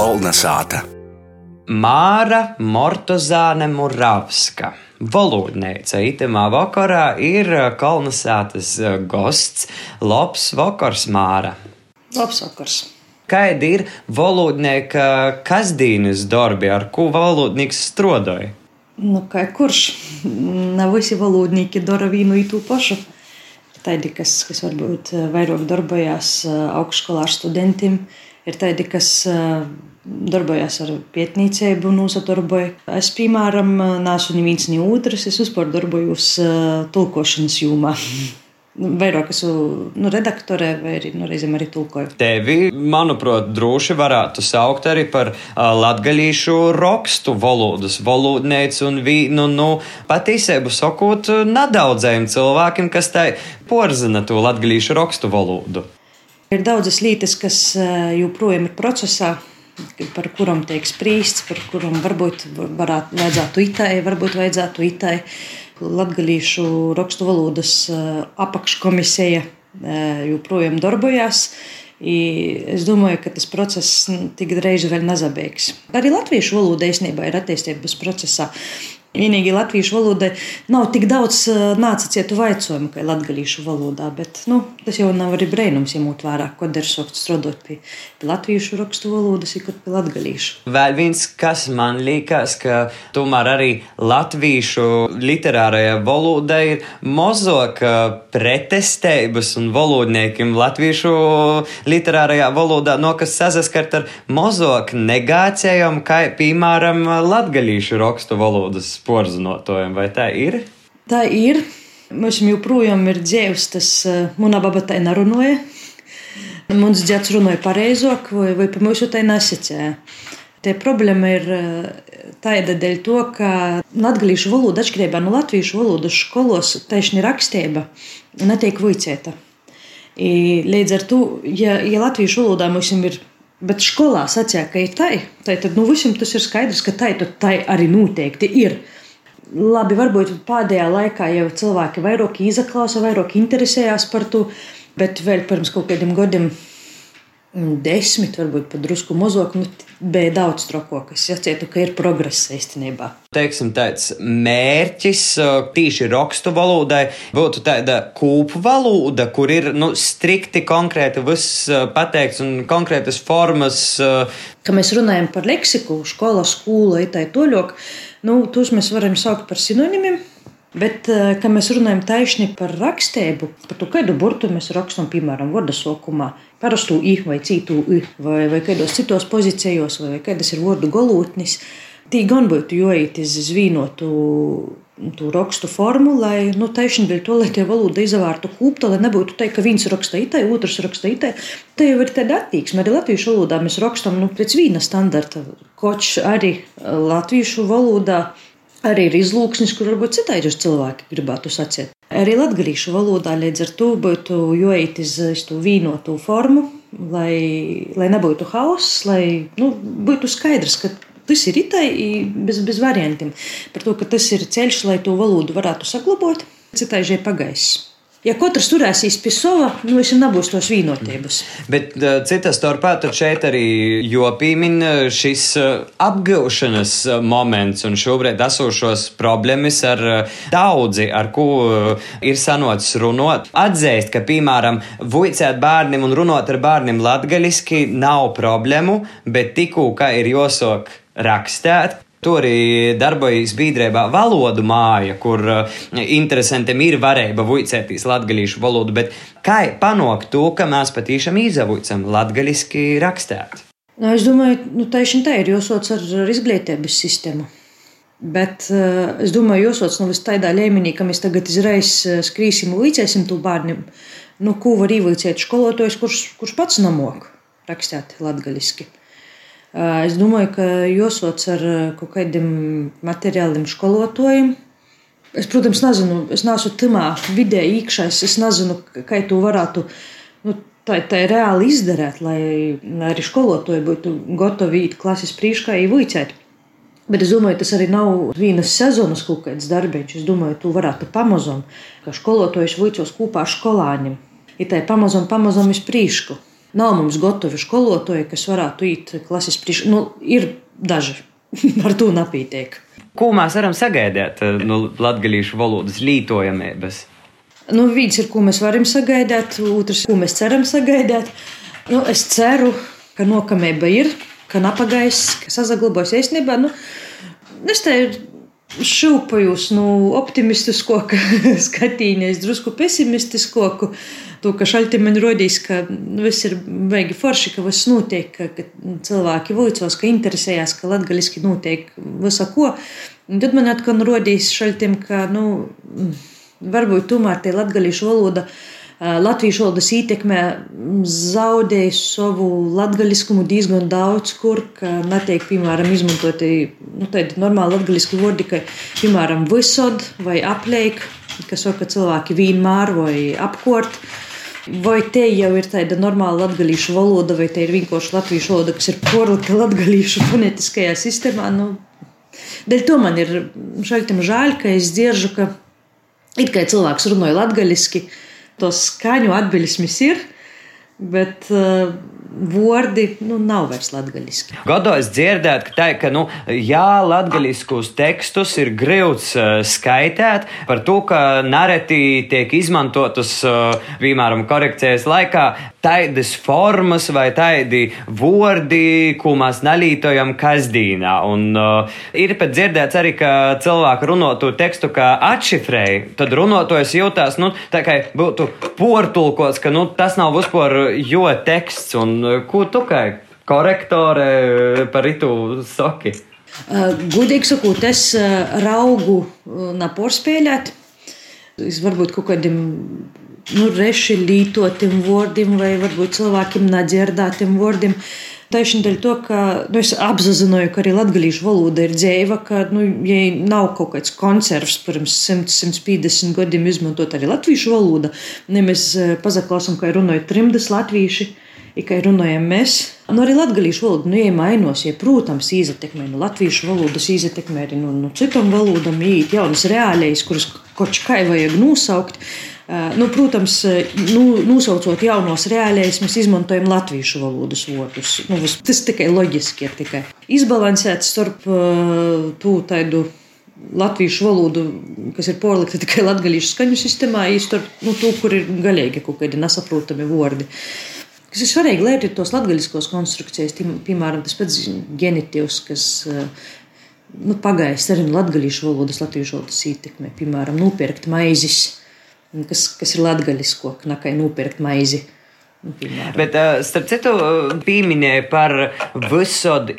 Kolnesāta. Māra Mortozāne Muravska. Valodnīca itemā vakarā ir kolonizētas gosts Lops Vakars Māra. Labs vakars. Kāda ir valodnieka kasdienas darbi, ar ko valodnieks strodoja? Nu, kā kurš? Ne visi valodnieki dara vienu i to pašu. Tādi, kas, kas varbūt vairāk darbojās augšskolā ar studentiem, ir tādi, kas darbojās ar pētniecību, nosadarboju. Es, piemēram, neesmu neviens ne otrs, es vispār darbojos tulkošanas jomā. Vairāk esmu nu, redaktore vai arī nu, reizēm arī tulkoju. Tevi, manuprāt, droši varētu saukt arī par uh, latgaļīšu rakstu valodas valodnieci un vīnu, nu, patīsību sakot, nedaudzējiem cilvēkiem, kas tai porzina to latgaļīšu rakstu valodu. Ir daudzas lietas, kas joprojām ir procesā, par kurām tiek spriests, par kurām varbūt varētu, vajadzētu itai, varbūt vajadzētu itai. Latgalīšu rakstu valodas apakškomisija joprojām darbojās. I es domāju, ka tas process tik drīz vēl nezabeigs. Arī latviešu valoda īstenībā ir attīstības procesā. Vienīgi latviešu valodai nav tik daudz nācītu jautājumu, kā latviešu valodā, bet nu, tas jau nav arī brīnums, ja mūtu vērā, ko der sākt strādāt pie, pie latviešu rakstu valodas, ir pie latviešu. Vēl viens, kas man liekas, ka tomēr arī latviešu literārajā valodā ir mazāk pretestības un valodniekiem latviešu literārajā valodā, no kas sasaskart ar mazāk negācijām, kā piemēram latviešu rakstu valodas porzinotājiem, vai tā ir? Tā ir. Mums joprojām ir dzīves, tas manā baba tā nerunāja. Mums dzēts runāja pareizāk, vai, vai pa mūsu tā nesacīja. Tie problēma ir tāda dēļ to, ka latviešu valoda atšķirībā no latviešu valodas skolos taisni rakstība netiek vicēta. Līdz ar to, ja, ja latviešu valodā mums ir Bet skolā sacīja, ka ir tā, tad nu, visam tas ir skaidrs, ka tā, tā arī noteikti ir. Labi, varbūt pēdējā laikā jau cilvēki vairāk izaklausa, vairāk interesējās par to, bet vēl pirms kaut kādiem gadiem, desmit, varbūt pat drusku mazāk, nu, bija daudz troko, kas jācietu, ka ir progress īstenībā. Teiksim, tāds mērķis tīši rakstu valodai būtu tāda kūpu valoda, kur ir nu, strikti konkrēti viss pateikts un konkrētas formas. Kad mēs runājam par leksiku, skola, skola, itai toļok, nu, tos mēs varam saukt par sinonimiem. Bet, kad mēs runājam taisni par rakstību, par to, kādu burtu mēs rakstām, piemēram, vārdu sokumā, parastu i vai citu i, vai, vai kādos citos pozīcijos, vai kādas ir vārdu galotnis, tī gan būtu uz zvīnotu to rakstu formu, lai nu, taisni dēļ to, lai tie valoda izvērtu kūpta, lai nebūtu tā, ka viens raksta itai, otrs raksta itai. Tā jau ir tāda attieksme. Arī latviešu valodā mēs rakstam nu, pēc viena standarta. Koč arī latviešu valodā arī ir izlūksnis, kur varbūt citādi cilvēki gribētu sacīt. Arī latviešu valodā līdz ar to būtu jāiet uz to vīnotu formu, lai, lai nebūtu hauss, lai nu, būtu skaidrs, ka tas ir itai bez, bez variantiem. Par to, ka tas ir ceļš, lai to valodu varētu saglabāt, citādi pagaiss. Ja katrs turēsīs pie sava, nu viņš nebūs tos vienotības. Bet uh, citas starpā šeit arī jopīmin šis uh, apgūšanas moments un šobrīd esošos problēmas ar uh, daudzi, ar ko ir sanots runot. Atzīst, ka, piemēram, vuicēt bērniem un runot ar bērniem latgaļiski nav problēmu, bet tikko, ka ir josok rakstēt, Tur arī darbojas biedrībā valodu māja, kur uh, interesantiem ir varēja vuicētīs latgalīšu valodu, bet kā panākt to, ka mēs patīšām izavuicam latgaliski rakstēt? Nu, es domāju, nu, tieši tā ir jāsoc ar, ar izglītības sistēmu. Bet uh, es domāju, jāsoc nu, tādā līmenī, ka mēs tagad izreiz skrīsim un līdzēsim to bērniem. Nu, ko var ievīcēt skolotājs, kurš, kurš pats namok rakstīt latgaliski. Es domāju, ka josots ar kaut kādiem materiāliem skolotājiem. Es, protams, nezinu, es neesmu tamā vidē iekšā. Es nezinu, kā to varētu nu, tā, tā reāli izdarīt, lai arī skolotāji būtu gatavi iet klases priekšā, ievīcēt. Bet es domāju, tas arī nav vienas sezonas kaut kāds darbiņš. Es domāju, to varētu pamazām, ka skolotājs vicos kopā ar skolāņiem. Ir tā pamazām, pamazām iz priekšu. Nav mums gatavi skolotāji, kas varētu iet klases priekšā. Nu, ir daži ar to napītiek. Ko mēs varam sagaidīt no nu, latviešu valodas lītojamības? Nu, viens ir, ko mēs varam sagaidīt, otrs, ko mēs ceram sagaidīt. Nu, es ceru, ka nokamība ir, ka napagais, ka sazaglabājas īstenībā. Nu, es te šūpojos no nu, optimistisko skatīņa, drusku pesimistisko. To, ka šalti man rodīs, ka viss ir baigi forši, ka viss notiek, ka, ka cilvēki vilcos, ka interesējās, ka latgaliski notiek visa ko. Un tad man atkal rodīs šaltim, ka, nu, varbūt tomēr tie latgalīšu valoda latviešu valodas ietekmē zaudēja savu latgaļiskumu diezgan daudz, kur netiek, piemēram, izmantoti nu, tādi normāli latgaļiski vārdi, kā, piemēram, visod vai apliek, kas saka cilvēki vienmēr vai apkort. Vai te jau ir tāda normāla latviešu valoda, vai te ir vienkārši latviešu valoda, kas ir porlikta latviešu fonētiskajā sistēmā? Nu, dēļ to man ir šaļtam žēl, ka es dzirdu, ka it kā cilvēks runāja latviešu tos skaņu atbiļsmes ir, bet uh, vārdi nu, nav vairs latgaļiski. Godos dzirdēt, ka, tā, ka nu, jā, latgaļiskus tekstus ir grūts uh, skaitēt par to, ka nareti tiek izmantotas, uh, piemēram, korekcijas laikā tādas formas vai tādi vārdi, ko mēs nalītojam kasdīnā. Un uh, ir pat dzirdēts arī, ka cilvēki runā to tekstu kā atšifrēji, tad runātojas jūtās, nu, tā kā būtu portulkots, ka, nu, tas nav vispār jo teksts, un uh, ko tu kā korektore uh, par itu saki? Uh, Gudīgi sakot, es uh, raugu naporspēlēt. Es varbūt kaut kādiem nu, reši lītotiem vārdiem vai varbūt cilvēkiem nedzirdētiem vārdiem. Tieši dēļ to, ka nu, es apzināju, ka arī latviešu valoda ir dzīva, ka, nu, ja nav kaut kāds konservs pirms 100, 150 gadiem izmantot arī latviešu valodu, ja mēs eh, pazaklausām, ka runāja trimdas latvieši, tikai runājam mēs. Nu, arī latviešu valoda nu, iemainos, ja, protams, iztekmē no nu, latviešu valodas, iztekmē arī no, no citām valodām, īt jaunas reālijas, kuras kaut kā vajag nosaukt. Eh, nu, protams, eh, nu, nosaucot jaunos reālējus, mēs izmantojam latviešu valodas vārdus. Nu, tas tikai loģiski ir tikai izbalansēts starp uh, to tādu latviešu valodu, kas ir porlikta tikai latviešu skaņu sistēmā, starp nu, to, kur ir galīgi kaut kādi nesaprotami vārdi. Kas ir svarīgi, lai ir tos latviskos konstrukcijas, piemēram, tas pats genitīvs, kas nu, pagājis arī latviešu valodas, latviešu valodas ietekmē, piemēram, nopirkt maizes kas, kas ir latgaļisko, knakai nopirkt maizi. Nu, piemēram. Bet, starp citu, pieminēja par visodu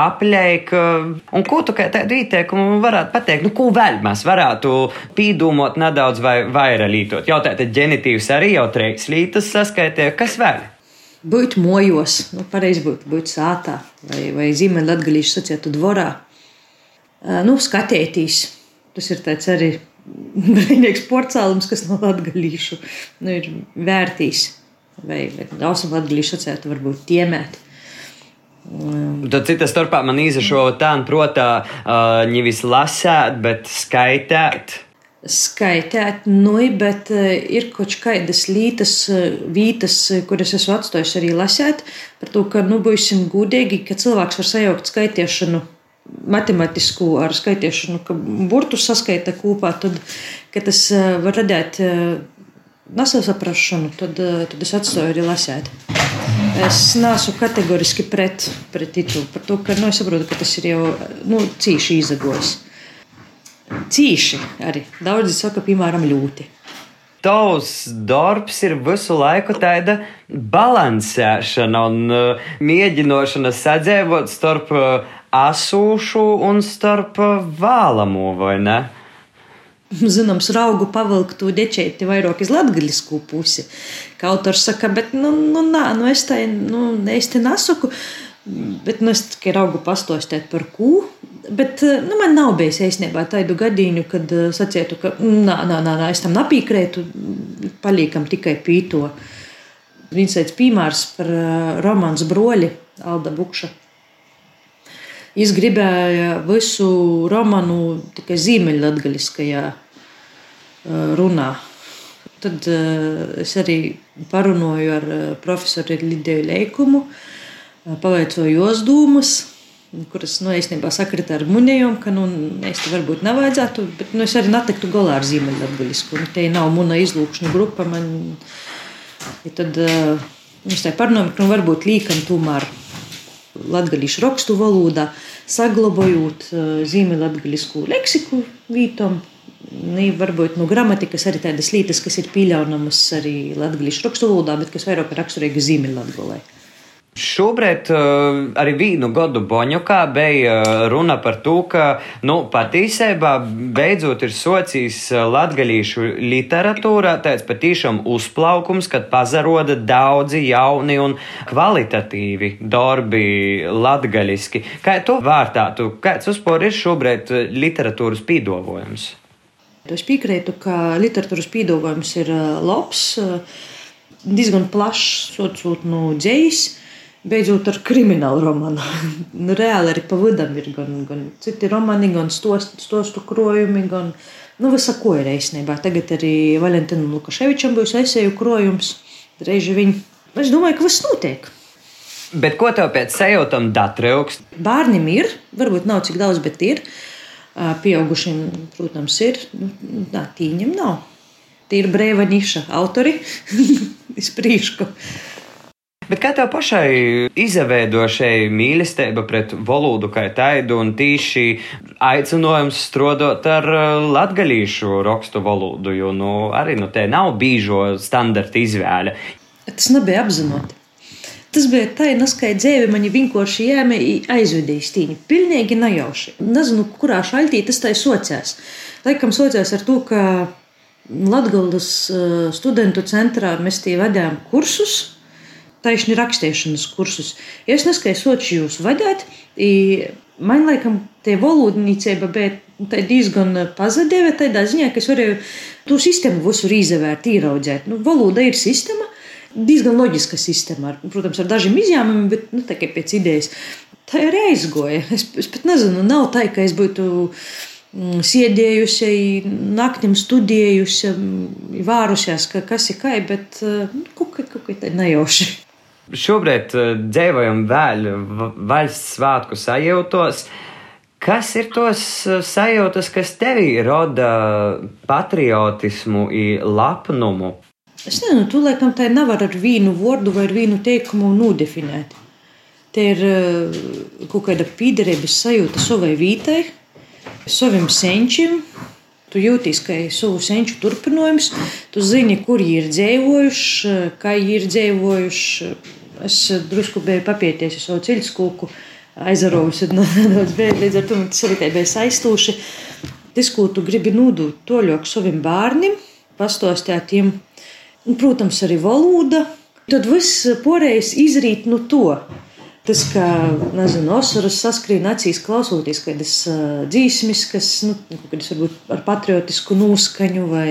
aplēku. Un ko tu kā tādu ieteikumu varētu pateikt? Nu, ko vēl mēs varētu pīdūmot nedaudz vai vairāk lītot? Jau tātad ģenitīvs arī jau trīs lītas saskaitē. Kas vēl? Būt mojos, nu, pareizi būtu būt sātā vai, vai ziemeļlatgalīšu sacietu dvorā. Nu, skatētīs. Tas ir tāds arī brīnīgs porcelāns, kas no latgalīšu nu, ir vērtīs. Vai, vai daudz latgalīšu atcētu varbūt tiemēt. Um. Tad citas starpā man īza tā, protā, uh, nevis lasēt, bet skaitēt. Skaitēt, nu, bet uh, ir kaut kādas lītas, uh, vietas, kuras esmu atstājis arī lasēt, par to, ka, nu, būsim gudīgi, ka cilvēks var sajaukt skaitīšanu matemātisku ar skaitīšanu, ka burtus saskaita kopā, tad, tas eh, var radīt eh, nesaprašanu, tad, eh, tad es atstāju arī lasēt. Es neesmu kategoriski pret, pret titulu, par to, ka nu, es saprotu, ka tas ir jau nu, cīši izagojis. Cīši arī. Daudzi saka, piemēram, ļoti. Tavs darbs ir visu laiku tāda balansēšana un mēģināšana sadzēvot starp uh, asūšu un starp vēlamo, vai ne? Zināms, raugu pavilktu dečēti vairāk iz latgaļisku pusi. Kā autors saka, bet, nu, nu, nā, nu es te, nu, es te nesaku, bet, nu, es tikai raugu pastostēt par kū. Bet nu, man nav bijis īstenībā tādu gadījumu, kad uh, sacītu, ka nā, nā, nā, nā, es tam nepiekrītu, paliekam tikai pīto. Viens tāds piemērs par uh, romāns Broļi, Alda Bukša Es gribēju visu romānu tikai ziemeļlatgaliskajā runā. Tad es arī parunāju ar profesoru Lidiju Leikumu, pavaicoju jos dūmus, kuras nu, īstenībā sakrita ar munējiem, ka nu, es te varbūt nevajadzētu, bet nu, es arī netiktu galā ar zīmeļlatgaļisku. Nu, te nav muna izlūkšņu grupa. Man, ja tad mēs tā parunājam, ka nu, varbūt līkam tomēr latgaļīšu rakstu valodā, saglabājot uh, zīmeļlatgaļisku leksiku vītom varbūt no gramatikas arī tādas lietas, kas ir pieļaujamas arī latviešu rakstu valodā, bet kas vairāk ir raksturīgi zīmēlatgolē. Šobrīd uh, arī vīnu gadu Boņukā bija uh, runa par to, ka nu, patiesībā beidzot ir socijas uh, latgaļīšu literatūrā tāds patīšām uzplaukums, kad pazaroda daudzi jauni un kvalitatīvi darbi latgaļiski. Kā tu vārtātu, kāds uzpor ir šobrīd literatūras pīdovojums? Es piekrītu, ka literatūras pīdolojums ir labs, diezgan plašs, sociāls no dzējas. Beidzot ar kriminālu romānu. Nu, reāli arī pa vidam ir gan, gan citi romāni, gan stostu, stostu krojumi, gan nu, visa ko ir īstenībā. Tagad arī Valentinam Lukaševičam būs esēju krojums. Reizi viņi. Es domāju, ka viss notiek. Bet ko tev pēc sajūtām datrauks? Bērniem ir, varbūt nav cik daudz, bet ir. Pieaugušiem, protams, ir. Nu, tā tīņam nav. Tie ir brīva niša autori iz priekšu. Bet kā tev pašai izveidošai mīlestība pret valodu kā tādu un tīši aicinājums strādāt ar latgaļīšu rakstu valodu, jo nu, arī nu, te nav bīžo standarta izvēle. Tas nebija apzināti. Tas bija tā, ka dzīve man vienkārši jāme aizvedīs tīņi. Pilnīgi nejauši. Nezinu, kurā šaļtī tas tā sociās. Laikam sociās ar to, ka Latgaldas eh, studentu centrā mēs tie vadījām kursus, taisni rakstīšanas kursus. Es neskaitu soči jūs vadāt, man laikam tie valodnīcība bija diezgan pazudēva tādā ziņā, ka es varēju to sistēmu visur izvērt, ieraudzēt. Nu, valoda ir sistēma, diezgan loģiska sistēma, ar, protams, ar dažiem izņēmumiem, bet nu, tikai pēc idejas. Tā arī aizgoja. Es, es pat nezinu, nav tā, ka es būtu mm, sēdējusi, naktīm studējusi, vārusies, ka kas ir kā, bet nu, kaut kā tāda nejauši. Šobrīd eh, dzīvojam vēl valsts svētku sajūtos. Kas ir tos eh, sajūtas, kas tevī rada patriotismu lepnumu Es nezinu, tu laikam tā nevar ar vienu vārdu vai vienu teikumu nodefinēt. Te ir eh, kaut kāda pīderības sajūta savai vītai, saviem senčiem. Tu jūties, ir savu senču turpinājums, tu zini, kur viņi ir dzīvojuši, kā viņi ir dzīvojuši. Es drusku biju papieties ar savu ceļu skūku, aizarojusi nedaudz, bet līdz ar to tas arī bija saistūši. Tas, ko tu gribi nodot toļok saviem bērniem, pastostēt viņiem un, protams, arī valoda. Tad viss pārējais izrīt no to. Tas, kā nezinu, osaras saskrien acīs, klausoties kādas uh, dzīsmes, kas nu, kādas varbūt ar patriotisku noskaņu vai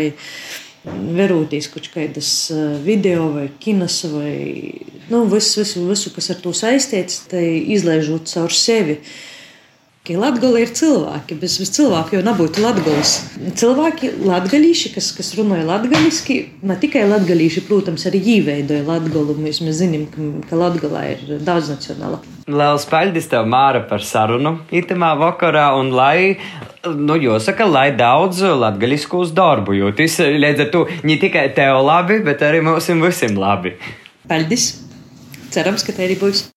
verūtīs kaut kādas uh, video vai kinas vai nu, visu, visu, visu, kas ar to saistīts, izlaižot caur sevi. Latvija ir cilvēki. Bez, bez cilvēku jau nebūtu Latvijas. Cilvēki, latgalīši, kas, kas runāja latviešu, ne tikai latgalīši, protams, arī īveidoja latgalu. Mēs, mēs zinām, ka, ka Latvija ir daudznacionāla. Lielas paldies tev, Māra, par sarunu itamā vakarā, un lai, nu, jāsaka, lai daudz latgaļisku uz darbu jūtis. Līdz ar to ne tikai tev labi, bet arī mums visiem labi. Paldies! Cerams, ka tā arī būs.